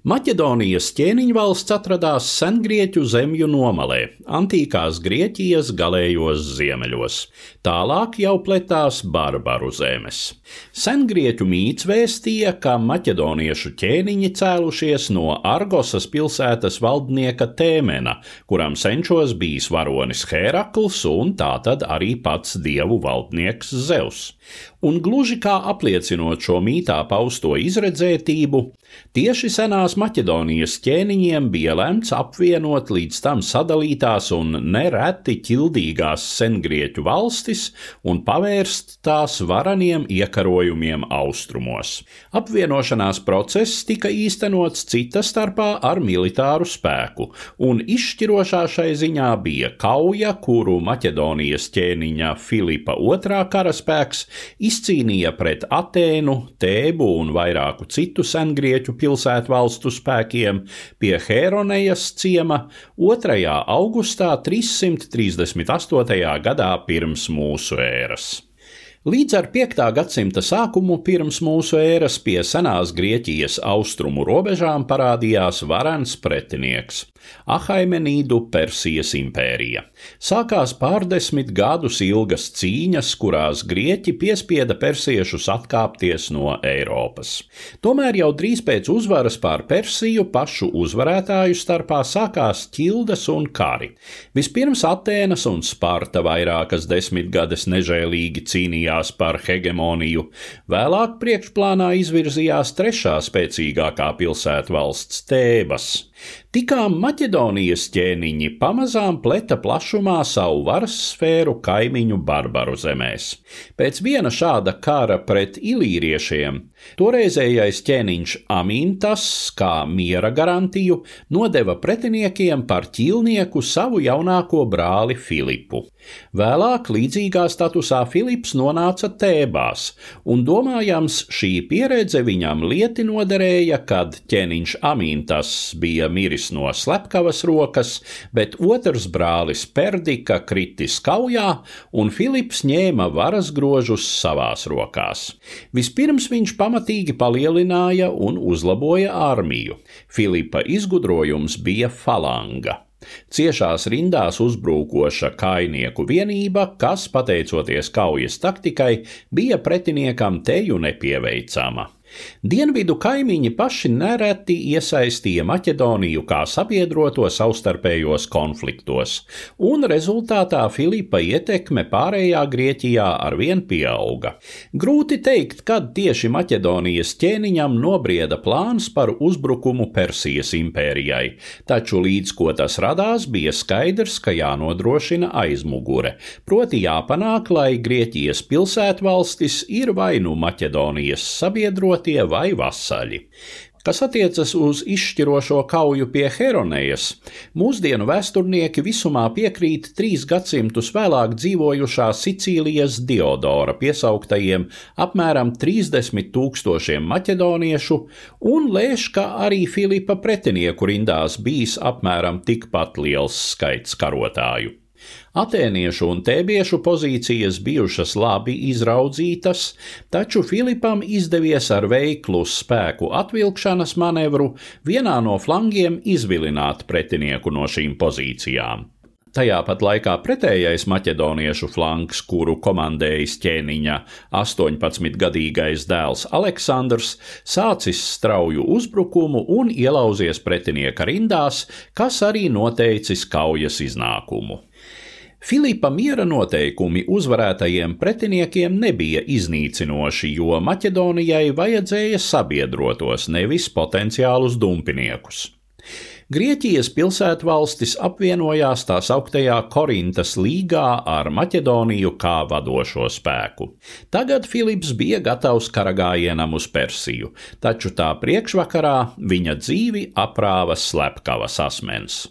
Maķedonijas ķēniņvalsts atradās sengrieķu zemju nomalē, antīkās Grieķijas galējos ziemeļos. Tālāk jau pletās barbaru zemes. Sengrieķu mīts vēstīja, ka maķedoniešu ķēniņi cēlušies no Argosas pilsētas valdnieka Tēmena, kuram senčos bijis varonis Herakls un tātad arī pats dievu valdnieks Zeus. Un gluži kā apliecinot šo mītā pausto izredzētību, tieši senās Maķedonijas ķēniņiem bija lemts apvienot līdz tam sadalītās un nereti ķildīgās sengrieķu valstis un pavērst tās varaniem iekarojumiem austrumos. Apvienošanās process tika īstenots cita starpā ar militāru spēku, un izšķirošā šai ziņā bija kauja, kuru Maķedonijas ķēniņa Filipa II karaspēks izcīnīja pret Atēnu, Tēbu un vairāku citu sengrieķu pilsētu valstu spēkiem pie Hēronejas ciema 2. augustā 338. gadā pirms mūsu ēras. Līdz ar 5. gadsimta sākumu pirms mūsu ēras pie senās Grieķijas austrumu robežām parādījās varens pretinieks - Ahaimenīdu Persijas impērija. Sākās pārdesmit gadus ilgas cīņas, kurās Grieķi piespieda persiešus atkāpties no Eiropas. Tomēr jau drīz pēc uzvaras pār Persiju pašu uzvarētāju starpā sākās ķildes un kari. Vispirms Atēnas un Sparta vairākas desmitgades nežēlīgi cīnījās par hegemoniju, vēlāk priekšplānā izvirzījās trešā spēcīgākā pilsēta valsts Tēbas. Tikām Maķedonijas ķēniņi pamazām pleta plašumā savu varas sfēru kaimiņu barbaru zemēs. Pēc viena šāda kara pret ilīriešiem toreizējais ķēniņš Amintas, kā miera garantiju, nodeva pretiniekiem par ķīlnieku savu jaunāko brāli Filipu. Vēlāk līdzīgā statusā Filips nonāca Tēbās, un domājams šī pieredze viņam lieti noderēja, kad ķēniņš Amintas bija miris no slepkavas rokas, bet otrs brālis Perdika kritis kaujā, un Filips ņēma varas grožus savās rokās. Vispirms viņš pamatīgi palielināja un uzlaboja armiju. Filipa izgudrojums bija falanga. Ciešās rindās uzbrukoša kainieku vienība, kas, pateicoties kaujas taktikai, bija pretiniekam teju nepieveicama. Dienvidu kaimiņi paši nereti iesaistīja Maķedoniju kā sabiedroto savstarpējos konfliktos, un rezultātā Filipa ietekme pārējā Grieķijā arvien pieauga. Grūti teikt, kad tieši Maķedonijas ķēniņam nobrieda plāns par uzbrukumu Persijas impērijai, taču līdz ko tas radās, bija skaidrs, ka jānodrošina aizmugure, proti jāpanāk, lai Grieķijas pilsētvalstis ir vai nu Maķedonijas sabiedrotie, patriotie vai vasaļi. Kas attiecas uz izšķirošo kauju pie Heronejas, mūsdienu vēsturnieki visumā piekrīt trīs gadsimtus vēlāk dzīvojušā Sicīlijas Diodora piesauktajiem apmēram 30 tūkstošiem maķedoniešu un lēš, ka arī Filipa pretinieku rindās bijis apmēram tikpat liels skaits karotāju. Atēniešu un tēbiešu pozīcijas bijušas labi izraudzītas, taču Filipam izdevies ar veiklu spēku atvilkšanas manevru vienā no flangiem izvilināt pretinieku no šīm pozīcijām. Tajā pat laikā pretējais maķedoniešu flanks, kuru komandējis ķēniņa 18-gadīgais dēls Aleksandrs, sācis strauju uzbrukumu un ielauzies pretinieka rindās, kas arī noteicis kaujas iznākumu. Filipa miera noteikumi uzvarētajiem pretiniekiem nebija iznīcinoši, jo Maķedonijai vajadzēja sabiedrotos, nevis potenciālus dumpiniekus. Grieķijas pilsētvalstis apvienojās tā sauktajā Korintas līgā ar Maķedoniju kā vadošo spēku. Tagad Filips bija gatavs karagājienam uz Persiju, taču tā priekšvakarā viņa dzīvi aprāva slepkavas asmens.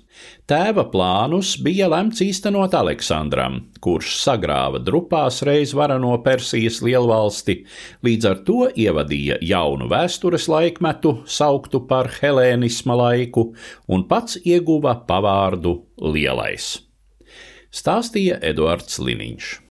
Tēva plānus bija lemts īstenot Aleksandram, kurš sagrāva drupās reiz varano Persijas lielvalsti, līdz ar to ievadīja jaunu vēstures laikmetu, sauktu par helēnisma laiku, un pats ieguva pavārdu Lielais. Stāstīja Eduards Liniņš.